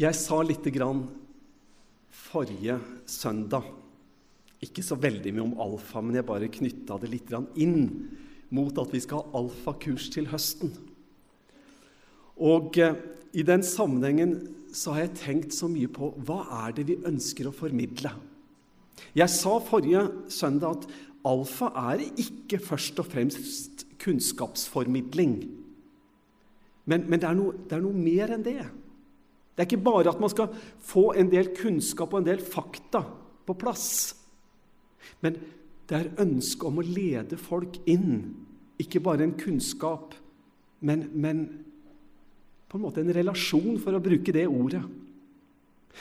Jeg sa lite grann forrige søndag Ikke så veldig mye om alfa, men jeg bare knytta det litt grann inn mot at vi skal ha alfakurs til høsten. Og eh, i den sammenhengen så har jeg tenkt så mye på hva er det vi ønsker å formidle. Jeg sa forrige søndag at alfa er ikke først og fremst kunnskapsformidling. Men, men det, er noe, det er noe mer enn det. Det er ikke bare at man skal få en del kunnskap og en del fakta på plass. Men det er ønsket om å lede folk inn. Ikke bare en kunnskap, men, men på en måte en relasjon, for å bruke det ordet.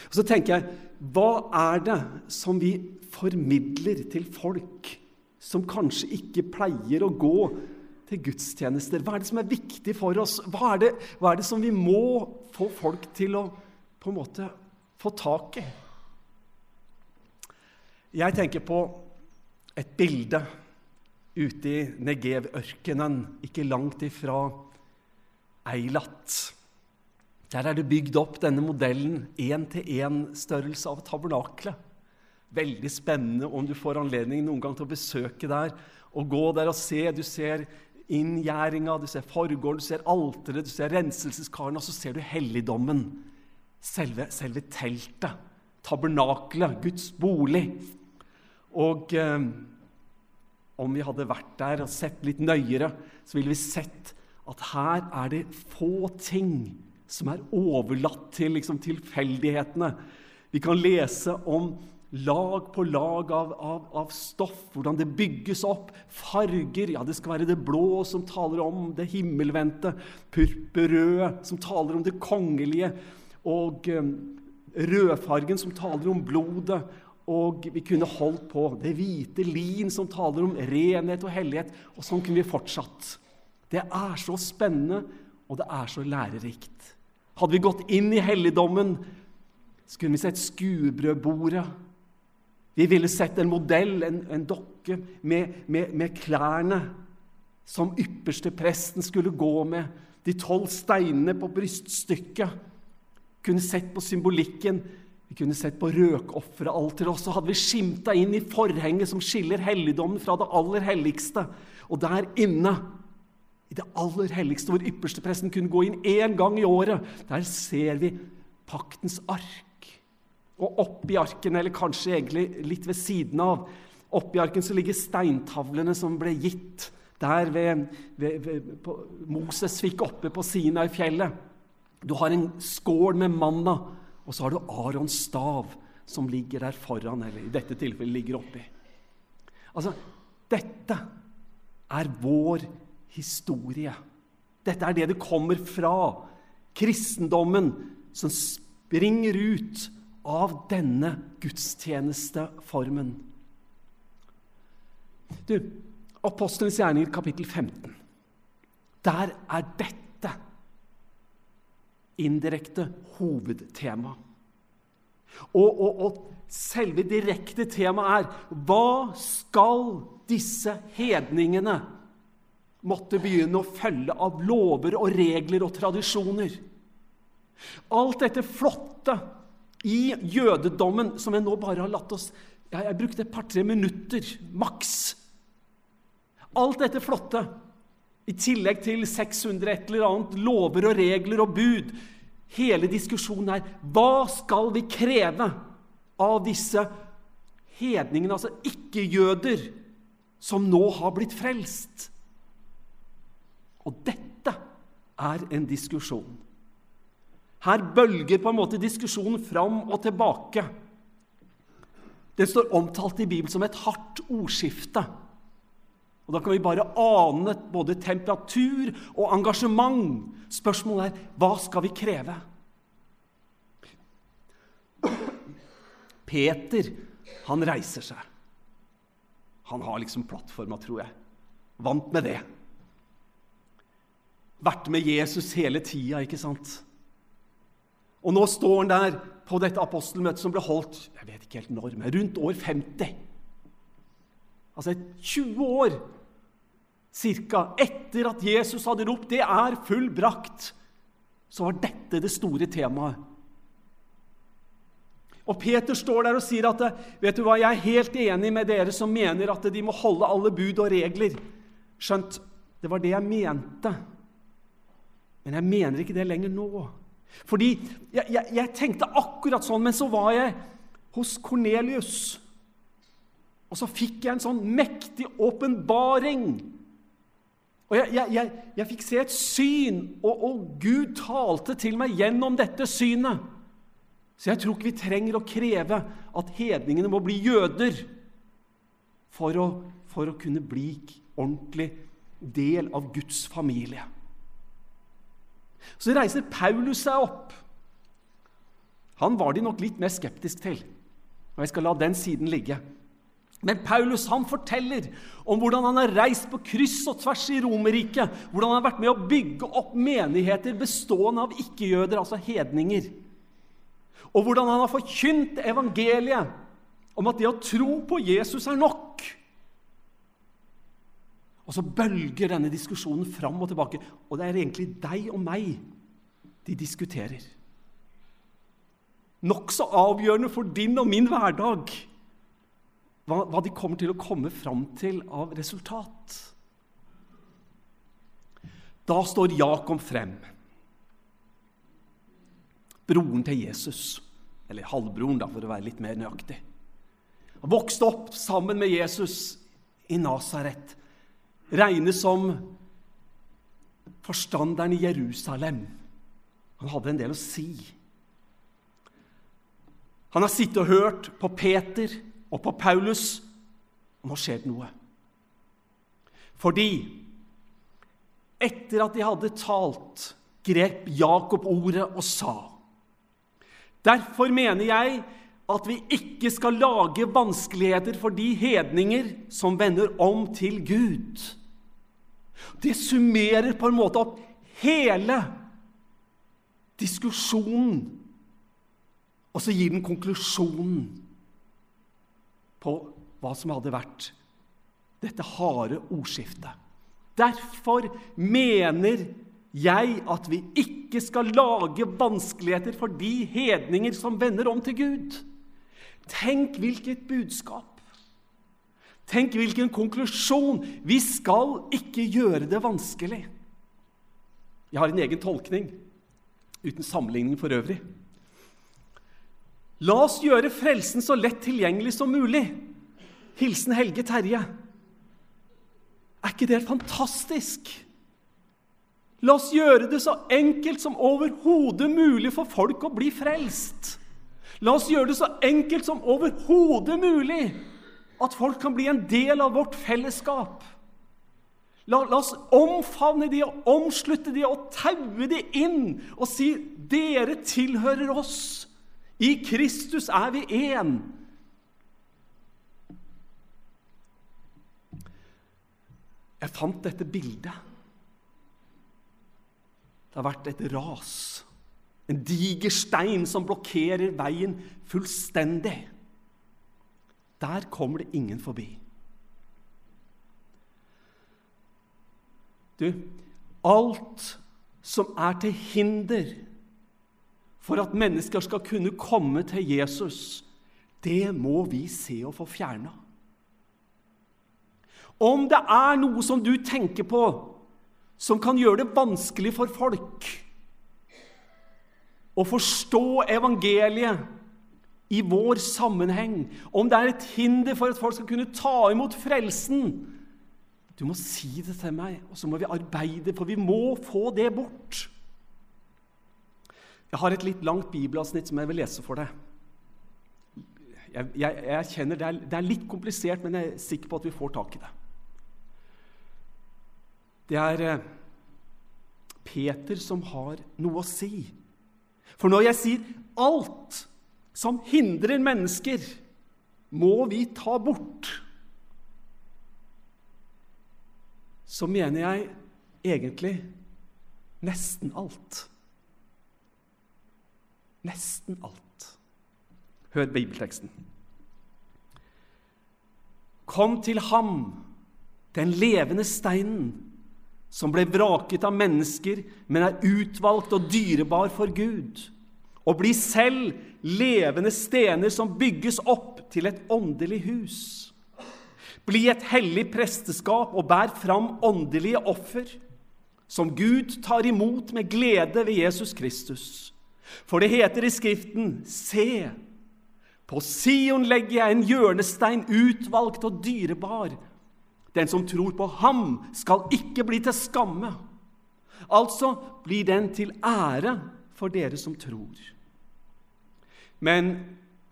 Og Så tenker jeg hva er det som vi formidler til folk som kanskje ikke pleier å gå til gudstjenester? Hva er det som er viktig for oss? Hva er det, hva er det som vi må få folk til å på en måte få tak i? Jeg tenker på et bilde ute i Negev-ørkenen, ikke langt ifra Eilat. Der er det bygd opp denne modellen én-til-én-størrelse av tabernaklet. Veldig spennende om du får anledning noen gang til å besøke der og gå der og se. Du ser inngjerdinga, du ser forgården, du ser alteret, du ser renselseskaren, og så ser du helligdommen. Selve, selve teltet. Tabernaklet, Guds bolig. Og eh, om vi hadde vært der og sett litt nøyere, så ville vi sett at her er det få ting som er overlatt til liksom, tilfeldighetene. Vi kan lese om lag på lag av, av, av, stoff, hvordan det bygges opp. Farger. Ja, det skal være det blå som taler om det himmelvendte. Purpurrøde som taler om det kongelige. Og eh, rødfargen som taler om blodet. Og vi kunne holdt på. Det hvite lin som taler om renhet og hellighet. Og sånn kunne vi fortsatt. Det er så spennende, og det er så lærerikt. Hadde vi gått inn i helligdommen, så kunne vi sett skuebrødbordet. Vi ville sett en modell, en, en dokke, med, med, med, klærne som ypperste presten skulle gå med. De tolv steinene på bryststykket. Kunne sett på symbolikken. Vi kunne sett på røkofferalteret. Og så hadde vi skimta inn i forhenget som skiller helligdommen fra det aller helligste. Og der inne i det aller helligste, hvor ypperstepresten kunne gå inn én gang i året. Der ser vi paktens ark. Og oppi arken, eller kanskje egentlig litt ved siden av, oppi arken så ligger steintavlene som ble gitt der ved, ved, ved på, Moses fikk oppe på Sinai-fjellet. Du har en skål med manna, og så har du Arons stav som ligger der foran, eller i dette tilfellet ligger oppi. Altså, dette er vår historie. Dette er det det kommer fra. Kristendommen som springer ut av denne gudstjenesteformen. Du, Apostelens gjerninger, kapittel 15. Der er dette indirekte hovedtema. Og, og, og selve direkte temaet er hva skal disse hedningene måtte begynne å følge av lover og regler og tradisjoner. Alt dette flotte i jødedommen som jeg nå bare har latt oss Jeg, jeg brukte et par-tre minutter maks. Alt dette flotte, i tillegg til 600 et eller annet lover og regler og bud Hele diskusjonen er hva skal vi kreve av disse hedningene, altså ikke-jøder, som nå har blitt frelst? Og dette er en diskusjon. Her bølger på en måte diskusjonen fram og tilbake. Den står omtalt i Bibelen som et hardt ordskifte. Og Da kan vi bare ane både temperatur og engasjement. Spørsmålet er hva skal vi kreve? Peter, han reiser seg. Han har liksom plattforma, tror jeg. Vant med det vært med Jesus hele tida, ikke sant? Og nå står han der på dette apostelmøtet som ble holdt jeg vet ikke helt når, men rundt år 50. Altså 20 år cirka etter at Jesus hadde ropt 'Det er fullbrakt', så var dette det store temaet. Og Peter står der og sier at vet du hva, jeg er helt enig med dere som mener at de må holde alle bud og regler. Skjønt, det var det jeg mente. Men jeg mener ikke det lenger nå. Fordi jeg, jeg, jeg tenkte akkurat sånn, men så var jeg hos Kornelius. Og så fikk jeg en sånn mektig åpenbaring. Og jeg, jeg, jeg, jeg, fikk se et syn, og, og Gud talte til meg gjennom dette synet. Så jeg tror ikke vi trenger å kreve at hedningene må bli jøder for å, for å kunne bli ordentlig del av Guds familie. Så reiser Paulus seg opp. Han var de nok litt mer skeptisk til, og jeg skal la den siden ligge. Men Paulus han forteller om hvordan han har reist på kryss og tvers i Romerriket. Hvordan han har vært med å bygge opp menigheter bestående av ikke-jøder, altså hedninger. Og hvordan han har forkynt evangeliet om at det å tro på Jesus er nok. Og så bølger denne diskusjonen fram og tilbake. Og det er egentlig deg og meg de diskuterer. Nokså avgjørende for din og min hverdag hva, hva de kommer til å komme fram til av resultat. Da står Jakob frem, broren til Jesus. Eller halvbroren, da, for å være litt mer nøyaktig. Han vokste opp sammen med Jesus i Nasaret regnes som forstanderen i Jerusalem. Han hadde en del å si. Han har sittet og hørt på Peter og på Paulus, og nå skjer det noe. Fordi etter at de hadde talt, grep Jakob ordet og sa Derfor mener jeg at vi ikke skal lage vanskeligheter for de hedninger som vender om til Gud. Det summerer på en måte opp hele diskusjonen. Og så gir den konklusjonen på hva som hadde vært dette harde ordskiftet. Derfor mener jeg at vi ikke skal lage vanskeligheter for de hedninger som vender om til Gud. Tenk hvilket budskap! Tenk hvilken konklusjon! Vi skal ikke gjøre det vanskelig. Jeg har en egen tolkning, uten sammenligning for øvrig. La oss gjøre frelsen så lett tilgjengelig som mulig. Hilsen Helge Terje. Er ikke det fantastisk? La oss gjøre det så enkelt som overhodet mulig for folk å bli frelst. La oss gjøre det så enkelt som overhodet mulig at folk kan bli en del av vårt fellesskap. La, la, oss omfavne de og omslutte de og taue de inn og si 'Dere tilhører oss. I Kristus er vi én.' Jeg fant dette bildet. Det har vært et ras. En diger stein som blokkerer veien fullstendig. Der kommer det ingen forbi. Du, alt som er til hinder for at mennesker skal kunne komme til Jesus, det må vi se og få fjerna. Om det er noe som du tenker på som kan gjøre det vanskelig for folk å forstå evangeliet i vår sammenheng, om det er et hinder for at folk skal kunne ta imot frelsen Du må si det til meg, og så må vi arbeide, for vi må få det bort. Jeg har et litt langt bibelavsnitt som jeg vil lese for deg. Jeg, jeg, jeg kjenner det er, det er litt komplisert, men jeg er sikker på at vi får tak i det. Det er eh, Peter som har noe å si. For når jeg sier alt som hindrer mennesker, må vi ta bort. Så mener jeg egentlig nesten alt. Nesten alt. Hør bibelteksten. Kom til ham, den levende steinen, som ble vraket av mennesker, men er utvalgt og dyrebar for Gud og bli selv levende stener som bygges opp til et åndelig hus. Bli et hellig presteskap og bær fram åndelige offer, som Gud tar imot med glede ved Jesus Kristus. For det heter i Skriften, se, på Sion legger jeg en hjørnestein utvalgt og dyrebar. Den som tror på ham, skal ikke bli til skamme. Altså blir den til ære for dere som tror. Men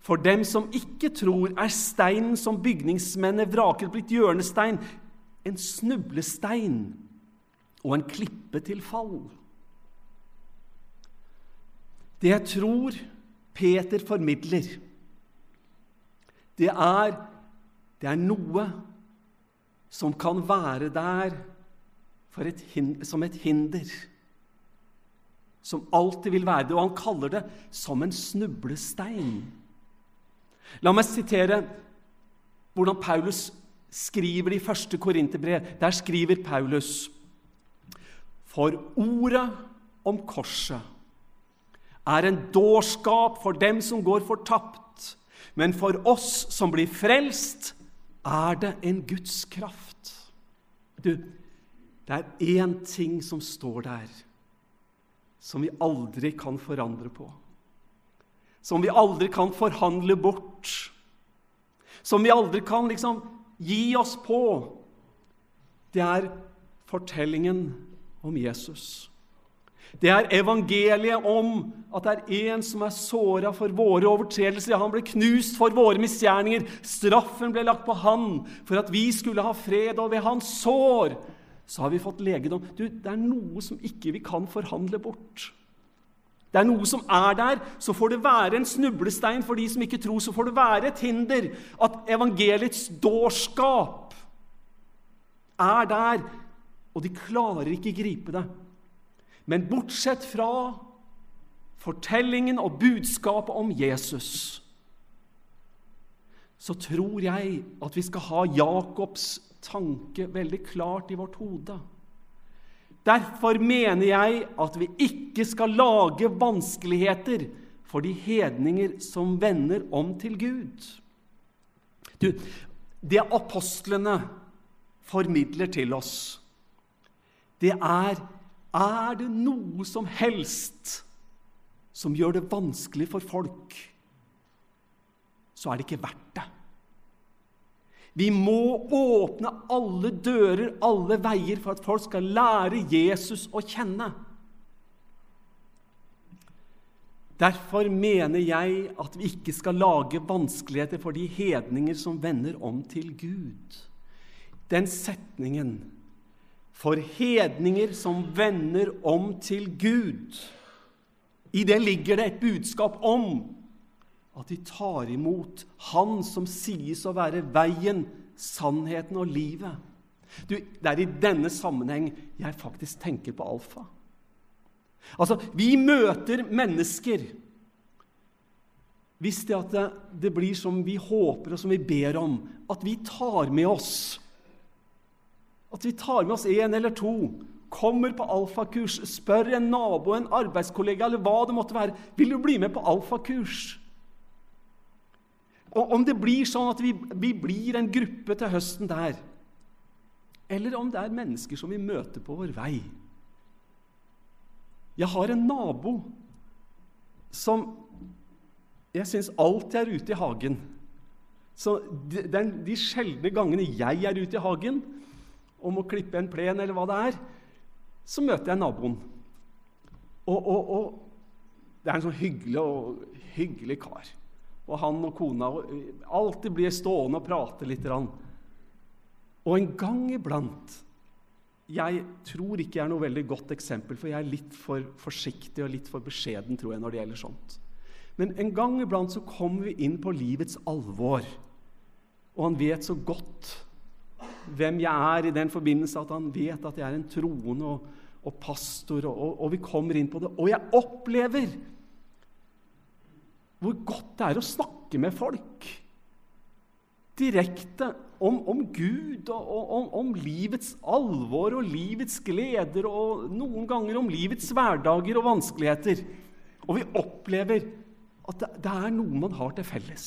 for dem som ikke tror, er steinen som bygningsmennene vraket, blitt hjørnestein, en snublestein og en klippe til fall. Det jeg tror Peter formidler, det er, det er noe som kan være der et, som et hinder. Som alltid vil være det. Og han kaller det som en snublestein. La meg sitere hvordan Paulus skriver det i første Korinterbrev. Der skriver Paulus For ordet om korset er en dårskap for dem som går fortapt, men for oss som blir frelst, er det en Guds kraft. Du, det er én ting som står der, som vi aldri kan forandre på. Som vi aldri kan forhandle bort. Som vi aldri kan liksom gi oss på. Det er fortellingen om Jesus. Det er evangeliet om at det er en som er såra for våre overtredelser. Han ble knust for våre misgjerninger. Straffen ble lagt på han for at vi skulle ha fred, og ved hans sår så har vi fått legedom. Du, det er noe som ikke vi kan forhandle bort. Det er noe som er der. Så får det være en snublestein for de som ikke tror. Så får det være et hinder at evangeliets dårskap er der, og de klarer ikke gripe det. Men bortsett fra fortellingen og budskapet om Jesus, så tror jeg at vi skal ha Jakobs tanke veldig klart i vårt hode. Derfor mener jeg at vi ikke skal lage vanskeligheter for de hedninger som vender om til Gud. Du, det apostlene formidler til oss, det er er det noe som helst som gjør det vanskelig for folk, så er det ikke verdt det. Vi må åpne alle dører, alle veier, for at folk skal lære Jesus å kjenne. Derfor mener jeg at vi ikke skal lage vanskeligheter for de hedninger som vender om til Gud. Den setningen for hedninger som vender om til Gud. I det ligger det et budskap om at de tar imot Han som sies å være veien, sannheten og livet. Du, det er i denne sammenheng jeg faktisk tenker på alfa. Altså, Vi møter mennesker hvis det, at det, det blir som vi håper og som vi ber om, at vi tar med oss at vi tar med oss én eller to, kommer på alfakurs, spør en nabo, en arbeidskollega eller hva det måtte være vil du bli med på alfakurs. Og Om det blir sånn at vi, vi blir en gruppe til høsten der, eller om det er mennesker som vi møter på vår vei Jeg har en nabo som jeg syns alltid er ute i hagen. Så de, de sjeldne gangene jeg er ute i hagen, om å klippe en plen, eller hva det er, så møter jeg naboen. Og, og, og det er en sånn hyggelig, og, hyggelig kar. Og han og kona og, alltid blir stående og prate litt. Og en gang iblant Jeg tror ikke jeg er noe veldig godt eksempel, for jeg er litt for forsiktig og litt for beskjeden tror jeg, når det gjelder sånt. Men en gang iblant så kommer vi inn på livets alvor, og han vet så godt hvem jeg er i den forbindelse, at han vet at jeg er en troende og, og pastor, og, og, vi kommer inn på det. Og jeg opplever hvor godt det er å snakke med folk direkte om, om Gud og, og om, om, livets alvor og livets gleder og noen ganger om livets hverdager og vanskeligheter. Og vi opplever at det, det er noe man har til felles.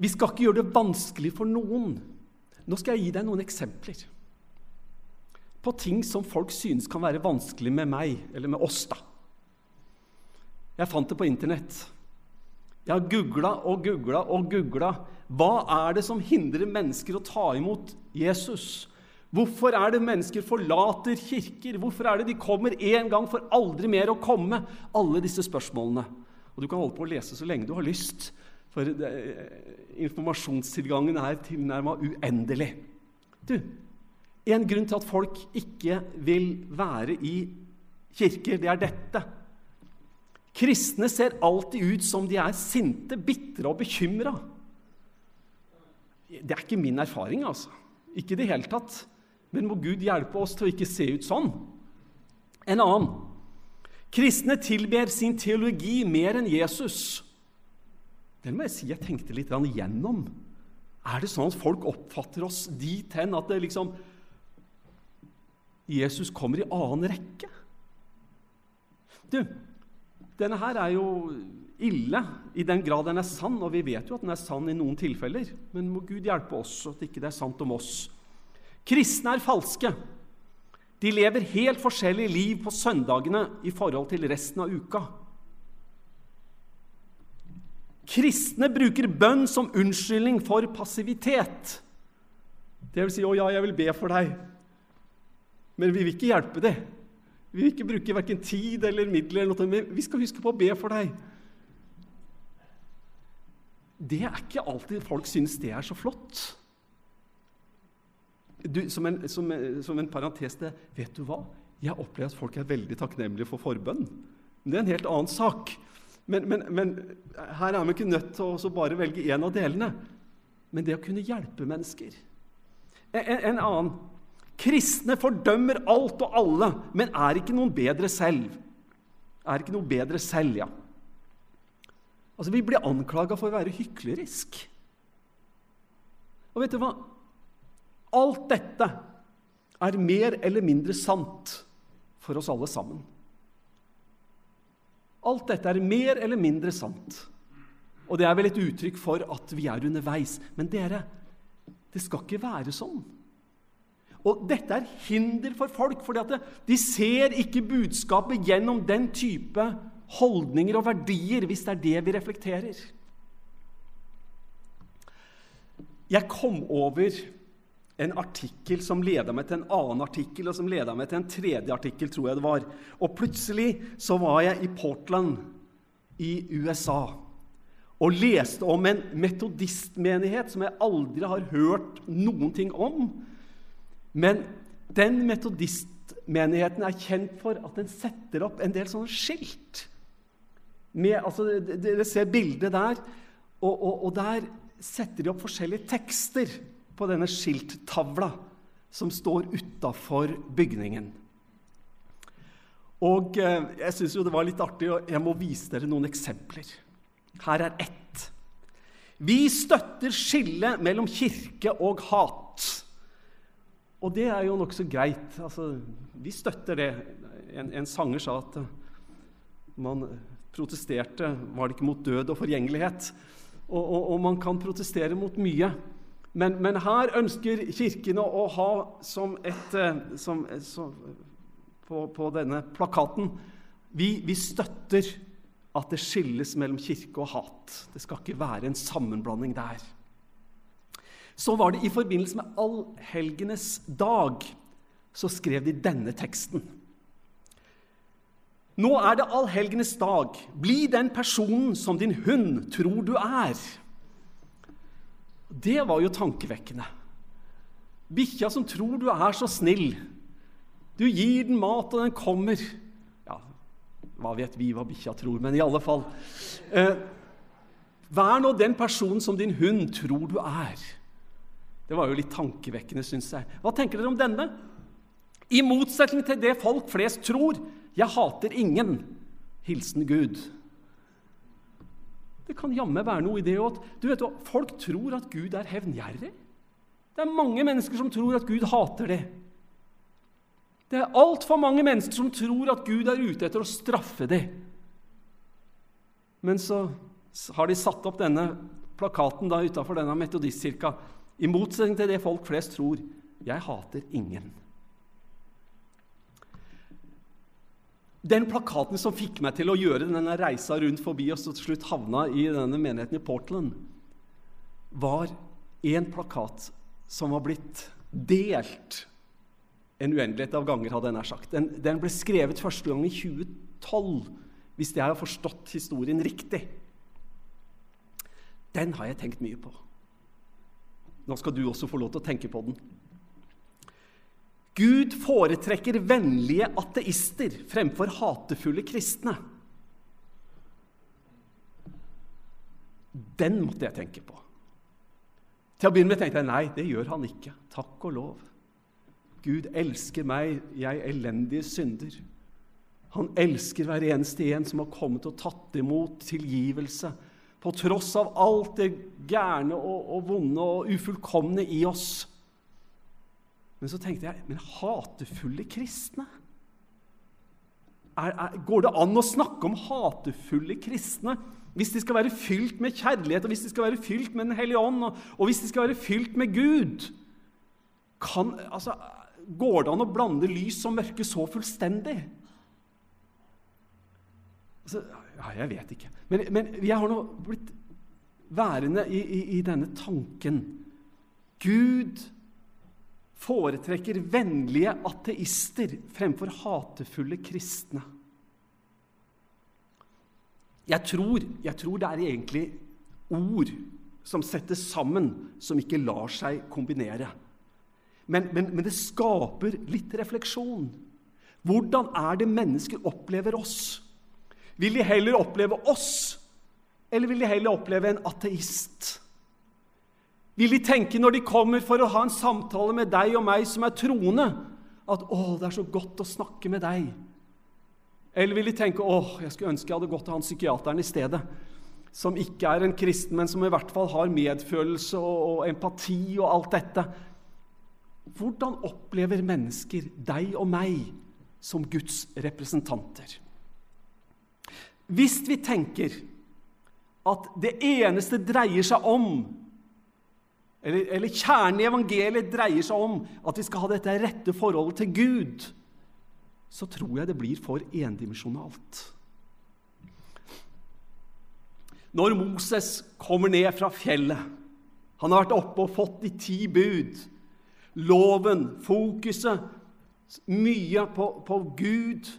Vi skal ikke gjøre det vanskelig for noen. Nå skal jeg gi deg noen eksempler på ting som folk synes kan være vanskelig med meg, eller med oss. da. Jeg fant det på Internett. Jeg har googla og googla og googla. Hva er det som hindrer mennesker å ta imot Jesus? Hvorfor er det mennesker forlater kirker? Hvorfor er det de kommer én gang for aldri mer å komme? Alle disse spørsmålene. Og Du kan holde på å lese så lenge du har lyst, for det, informasjonstilgangen er tilnærma uendelig. Du, En grunn til at folk ikke vil være i kirker, det er dette. Kristne ser alltid ut som de er sinte, bitre og bekymra. Det er ikke min erfaring, altså. Ikke i det hele tatt. Men må Gud hjelpe oss til å ikke se ut sånn. En annen. Kristne tilber sin teologi mer enn Jesus. Den må jeg si jeg tenkte litt igjennom. Er det sånn at folk oppfatter oss dit hen at det liksom Jesus kommer i annen rekke? Du, denne her er jo ille i den grad den er sann, og vi vet jo at den er sann i noen tilfeller. Men må Gud hjelpe oss at ikke er sant om oss. Kristne er falske. De lever helt forskjellig liv på søndagene i forhold til resten av uka. Kristne bruker bønn som unnskyldning for passivitet. Det vil si 'Å ja, jeg vil be for deg', men vi vil ikke hjelpe deg. Vi vil ikke bruke verken tid eller midler, eller noe, men vi skal huske på å be for deg. Det er ikke alltid folk syns det er så flott. Du, som, en, som, som en parentes det, vet du hva? Jeg opplever at folk er veldig takknemlige for forbønn. Det er en helt annen sak. Men, men, men her er vi ikke nødt til å bare velge én av delene. Men det å kunne hjelpe mennesker. En, en, annen Kristne fordømmer alt og alle, men er ikke noen bedre selv. Er ikke noe bedre selv, ja. Altså, Vi blir anklaga for å være hyklerisk. Og vet du hva? Alt dette er mer eller mindre sant for oss alle sammen. Alt dette er mer eller mindre sant. Og det er vel et uttrykk for at vi er underveis. Men dere, det skal ikke være sånn. Og dette er hinder for folk, for de ser ikke budskapet gjennom den type holdninger og verdier, hvis det er det vi reflekterer. Jeg kom over en artikkel som leda meg til en annen artikkel, og som leda meg til en tredje artikkel, tror jeg det var. Og plutselig så var jeg i Portland i USA og leste om en metodistmenighet som jeg aldri har hørt noen ting om. Men den metodistmenigheten er kjent for at den setter opp en del sånne skilt. Med, altså, dere ser bildet der, og, og, og der setter de opp forskjellige tekster på denne skilttavla som står utafor bygningen. Og eh, jeg syns det var litt artig, og jeg må vise dere noen eksempler. Her er ett. Vi støtter skillet mellom kirke og hat. Og det er jo nokså greit. Altså, vi støtter det. En, en, sanger sa at man protesterte var det ikke mot død og forgjengelighet. Og, og, og man kan protestere mot mye. Men, men, her ønsker Kirken å, ha som et eh, som, som, på, på, denne plakaten vi, vi, støtter at det skilles mellom kirke og hat. Det skal ikke være en sammenblanding der. Så var det i forbindelse med allhelgenes dag så skrev de denne teksten. Nå er det allhelgenes dag. Bli den personen som din hund tror du er. Det var jo tankevekkende. Bikkja som tror du er så snill. Du gir den mat, og den kommer. Ja, hva vet vi hva bikkja tror, men i alle fall. Eh, vær nå den personen som din hund tror du er. Det var jo litt tankevekkende, syns jeg. Hva tenker dere om denne? I motsetning til det folk flest tror. Jeg hater ingen. Hilsen Gud. Det kan jammen være noe i det òg. Folk tror at Gud er hevngjerrig. Det er mange mennesker som tror at Gud hater det. Det er altfor mange mennesker som tror at Gud er ute etter å straffe dem. Men så har de satt opp denne plakaten utafor denne metodistkirka, i motsetning til det folk flest tror. Jeg hater ingen. Den plakaten som fikk meg til å gjøre denne reisa rundt forbi og til slutt havna i denne menigheten i Portland, var en plakat som var blitt delt en uendelighet av ganger, hadde jeg nær sagt. Den, den, ble skrevet første gang i 2012, hvis jeg har forstått historien riktig. Den har jeg tenkt mye på. Nå skal du også få lov til å tenke på den. Gud foretrekker vennlige ateister fremfor hatefulle kristne. Den måtte jeg tenke på. Til å begynne med tenkte jeg nei, det gjør han ikke. Takk og lov. Gud elsker meg, jeg elendige synder. Han elsker hver eneste en som har kommet og tatt imot tilgivelse, på tross av alt det gærne og, og vonde og ufullkomne i oss. Men så tenkte jeg men hatefulle kristne? Er, er, går det an å snakke om hatefulle kristne hvis de skal være fylt med kjærlighet, og hvis de skal være fylt med Den hellige ånd, og, og hvis de skal være fylt med Gud? Kan, altså, går det an å blande lys og mørke så fullstendig? Altså, ja, jeg vet ikke. Men, men jeg har nå blitt værende i, i, i denne tanken. Gud foretrekker vennlige ateister fremfor hatefulle kristne. Jeg tror, jeg tror, det er egentlig ord som settes sammen, som ikke lar seg kombinere. Men, men, men det skaper litt refleksjon. Hvordan er det mennesker opplever oss? Vil de heller oppleve oss, eller vil de heller oppleve en ateist? Vil de tenke når de kommer for å ha en samtale med deg og meg som er troende, at 'Å, det er så godt å snakke med deg'? Eller vil de tenke 'Å, jeg skulle ønske jeg hadde gått til han psykiateren i stedet', som ikke er en kristen, men som i hvert fall har medfølelse og, og empati og alt dette? Hvordan opplever mennesker deg og meg som Guds representanter? Hvis vi tenker at det eneste dreier seg om eller, eller kjernen i evangeliet dreier seg om at vi skal ha dette rette forholdet til Gud, så tror jeg det blir for endimensjonalt. Når Moses kommer ned fra fjellet Han har vært oppe og fått de ti bud. Loven, fokuset, mye på, på Gud,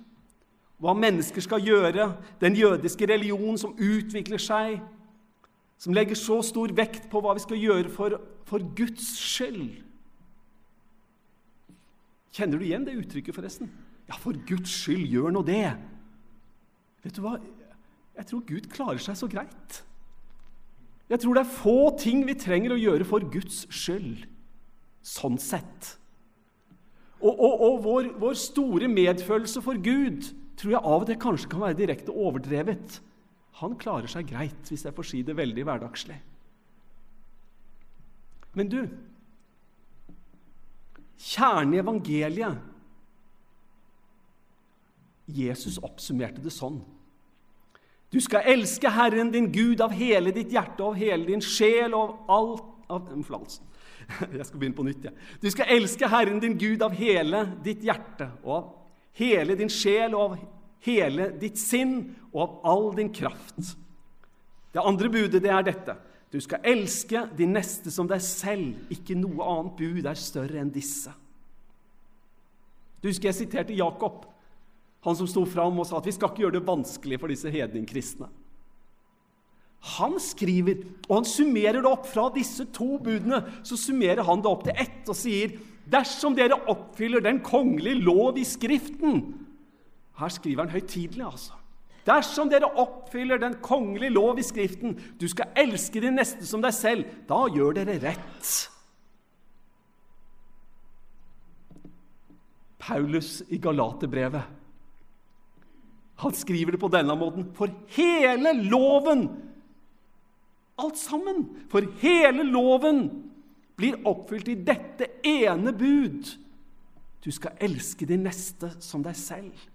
hva mennesker skal gjøre, den jødiske religion som utvikler seg som legger så stor vekt på hva vi skal gjøre for, for Guds skyld. Kjenner du igjen det uttrykket, forresten? Ja, for Guds skyld, gjør nå det. Vet du hva? Jeg tror Gud klarer seg så greit. Jeg tror det er få ting vi trenger å gjøre for Guds skyld, sånn sett. Og, og, og vår, vår store medfølelse for Gud tror jeg av og til kanskje kan være direkte overdrevet han klarer seg greit, hvis jeg får si det veldig hverdagslig. Men du Kjernen i evangeliet Jesus oppsummerte det sånn. Du skal elske Herren din Gud av hele ditt hjerte, av hele din sjel og av alt av, Forlatelse. Jeg skal begynne på nytt. Ja. Du skal elske Herren din Gud av hele ditt hjerte og av hele din sjel og av hele ditt sinn og av all din kraft. Det andre budet det er dette. Du skal elske din neste som deg selv. Ikke noe annet bud er større enn disse. Du husker jeg siterte Jakob, han som sto fram og sa at vi skal ikke gjøre det vanskelig for disse hedningkristne. Han skriver, og han summerer det opp fra disse to budene. Så summerer han det opp til ett og sier dersom dere oppfyller den kongelige lov i Skriften, her skriver han høytidelig, altså. Dersom dere oppfyller den kongelige lov i Skriften, du skal elske din neste som deg selv, da gjør dere rett. Paulus i Galaterbrevet. Han skriver det på denne måten. For hele loven, alt sammen, for hele loven blir oppfylt i dette ene bud. Du skal elske din neste som deg selv.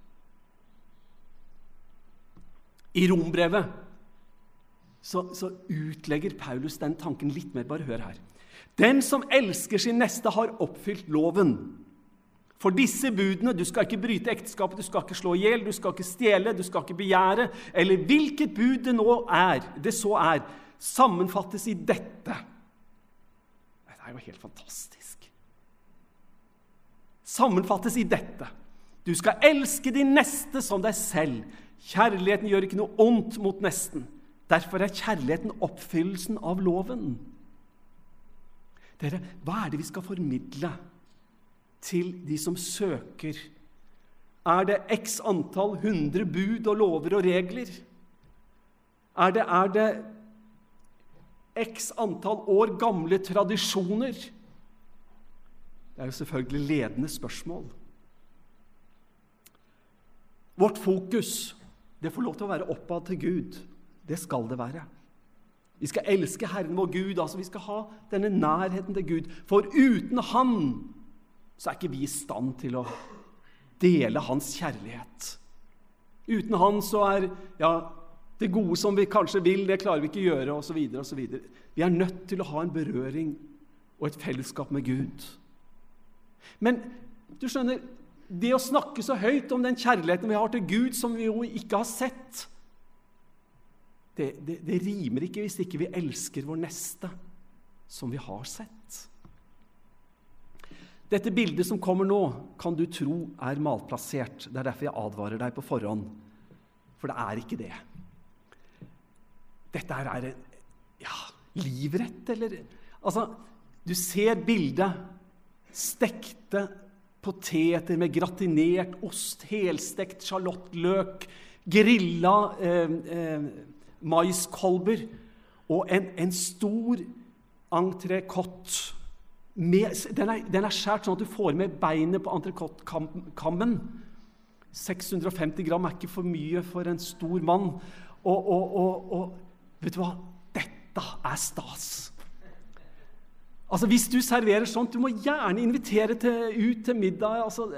I rombrevet så, så, utlegger Paulus den tanken litt mer. Bare hør her. Den som elsker sin neste, har oppfylt loven. For disse budene du skal ikke bryte ekteskapet, du skal ikke slå i hjel, du skal ikke stjele, du skal ikke begjære, eller hvilket bud det nå er, det så er, sammenfattes i dette. Er jo helt fantastisk. Sammenfattes i dette. Du skal elske din neste som deg selv. Kjærligheten gjør ikke noe ondt mot nesten. Derfor er kjærligheten oppfyllelsen av loven. Dere, hva er det vi skal formidle? til de som søker? Er det x antall hundre bud og lover og regler? Er det, er det x antall år gamle tradisjoner? Det er jo selvfølgelig ledende spørsmål. Vårt fokus det får lov til å være oppad til Gud. Det skal det være. Vi skal elske Herren vår Gud. altså Vi skal ha denne nærheten til Gud. For uten Han så er ikke vi i stand til å dele hans kjærlighet. Uten han så er ja, det gode som vi kanskje vil, det klarer vi ikke å gjøre, osv. osv. Vi er nødt til å ha en berøring og et fellesskap med Gud. Men du skjønner, det å snakke så høyt om den kjærligheten vi har til Gud, som vi jo ikke har sett det, det, det rimer ikke hvis ikke vi elsker vår neste, som vi har sett. Dette bildet som kommer nå, kan du tro er malplassert. Det er derfor jeg advarer deg på forhånd. For det er ikke det. Dette her er ja, livrett, eller Altså, du ser bildet. Stekte poteter med gratinert ost, helstekt sjalottløk, grilla eh, eh, maiskolber og en, en stor entrecôte den, den, er, skjært sånn at du får med beinet på entrecôte-kammen. 650 gram er ikke for mye for en stor mann. Og, og, og, og vet du hva? Dette er stas. Altså, Hvis du serverer sånt, du må gjerne invitere til, ut til middag. Altså,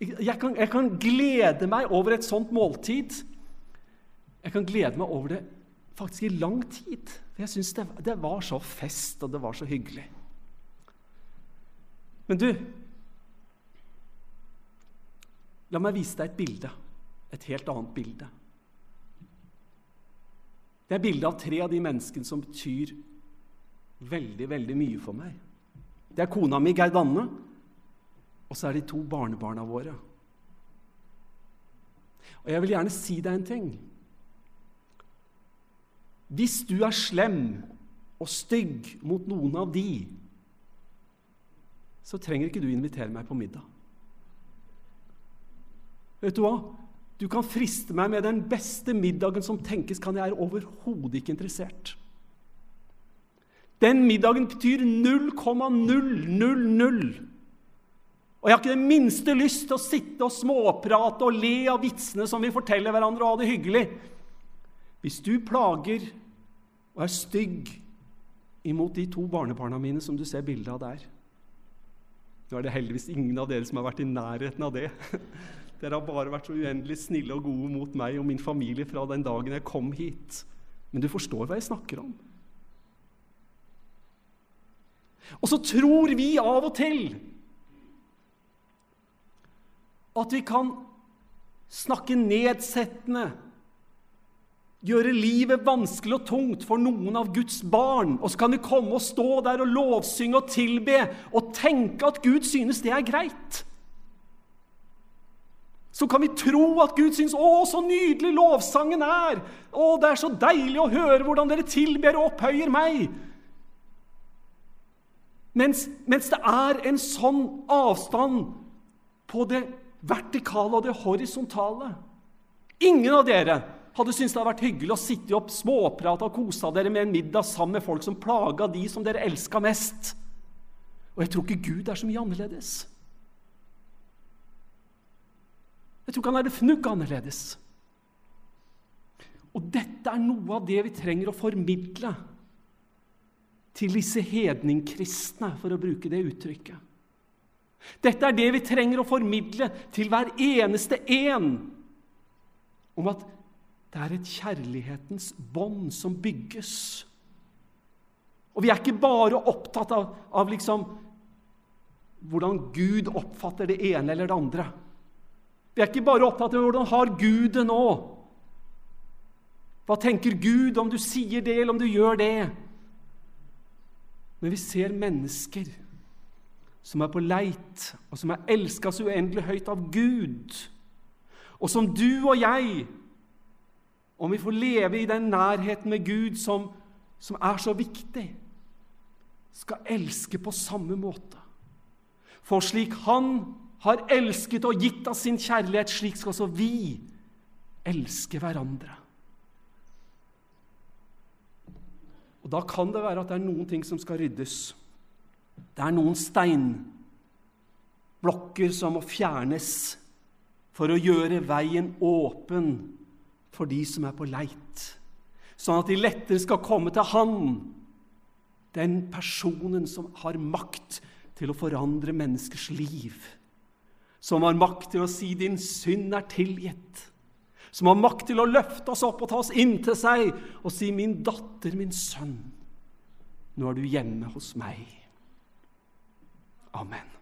jeg, kan, jeg kan glede meg over et sånt måltid. Jeg kan glede meg over det faktisk i lang tid. For jeg syns det, det var så fest, og det var så hyggelig. Men du La meg vise deg et bilde. Et helt annet bilde. Det er bildet av tre av de menneskene som betyr veldig, veldig mye for meg. Det er kona mi, Gerd Anne, og så er de to barnebarna våre. Og jeg vil gjerne si deg en ting. Hvis du er slem og stygg mot noen av de, så trenger ikke du invitere meg på middag. Vet du hva? Du kan friste meg med den beste middagen som tenkes kan. Jeg er overhodet ikke interessert. Den middagen betyr 0,000. Og jeg har ikke det minste lyst til å sitte og småprate og le av vitsene som vi forteller hverandre, og ha det hyggelig. Hvis du plager og er stygg imot de to barnebarna mine som du ser bilde av der, nå er det heldigvis ingen av dere som har vært i nærheten av det. Dere har bare vært så uendelig snille og gode mot meg og min familie fra den dagen jeg kom hit. Men du forstår hva jeg snakker om. Og så tror vi av og til at vi kan snakke nedsettende gjøre livet vanskelig og tungt for noen av Guds barn. Og så kan vi komme og stå der og lovsynge og tilbe og tenke at Gud synes det er greit. Så kan vi tro at Gud syns 'Å, så nydelig lovsangen er'. 'Å, det er så deilig å høre hvordan dere tilber og opphøyer meg'. Mens, mens det er en sånn avstand på det vertikale og det horisontale. Ingen av dere hadde syntes det hadde vært hyggelig å sitte opp småprate og kosa dere med en middag sammen med folk som plaga de som dere elska mest. Og jeg tror ikke Gud er så mye annerledes. Jeg tror ikke han er det fnugg annerledes. Og dette er noe av det vi trenger å formidle til disse hedningkristne, for å bruke det uttrykket. Dette er det vi trenger å formidle til hver eneste en. Om at det er et kjærlighetens bånd som bygges. Og vi er ikke bare opptatt av, av liksom hvordan Gud oppfatter det ene eller det andre. Vi er ikke bare opptatt av hvordan har Gud det nå. Hva tenker Gud om du sier det, eller om du gjør det? Men vi ser mennesker som er på leit, og som er elska så uendelig høyt av Gud, og som du og jeg, om vi får leve i den nærheten med Gud som, som er så viktig, skal elske på samme måte. For slik Han har elsket og gitt av sin kjærlighet, slik skal også vi elske hverandre. Og Da kan det være at det er noen ting som skal ryddes. Det er noen steinblokker som må fjernes for å gjøre veien åpen for de som er på leit, sånn at de lettere skal komme til Han, den personen som har makt til å forandre menneskers liv, som har makt til å si 'din synd er tilgitt', som har makt til å løfte oss opp og ta oss inntil seg og si 'min datter, min sønn, nå er du hjemme hos meg'. Amen.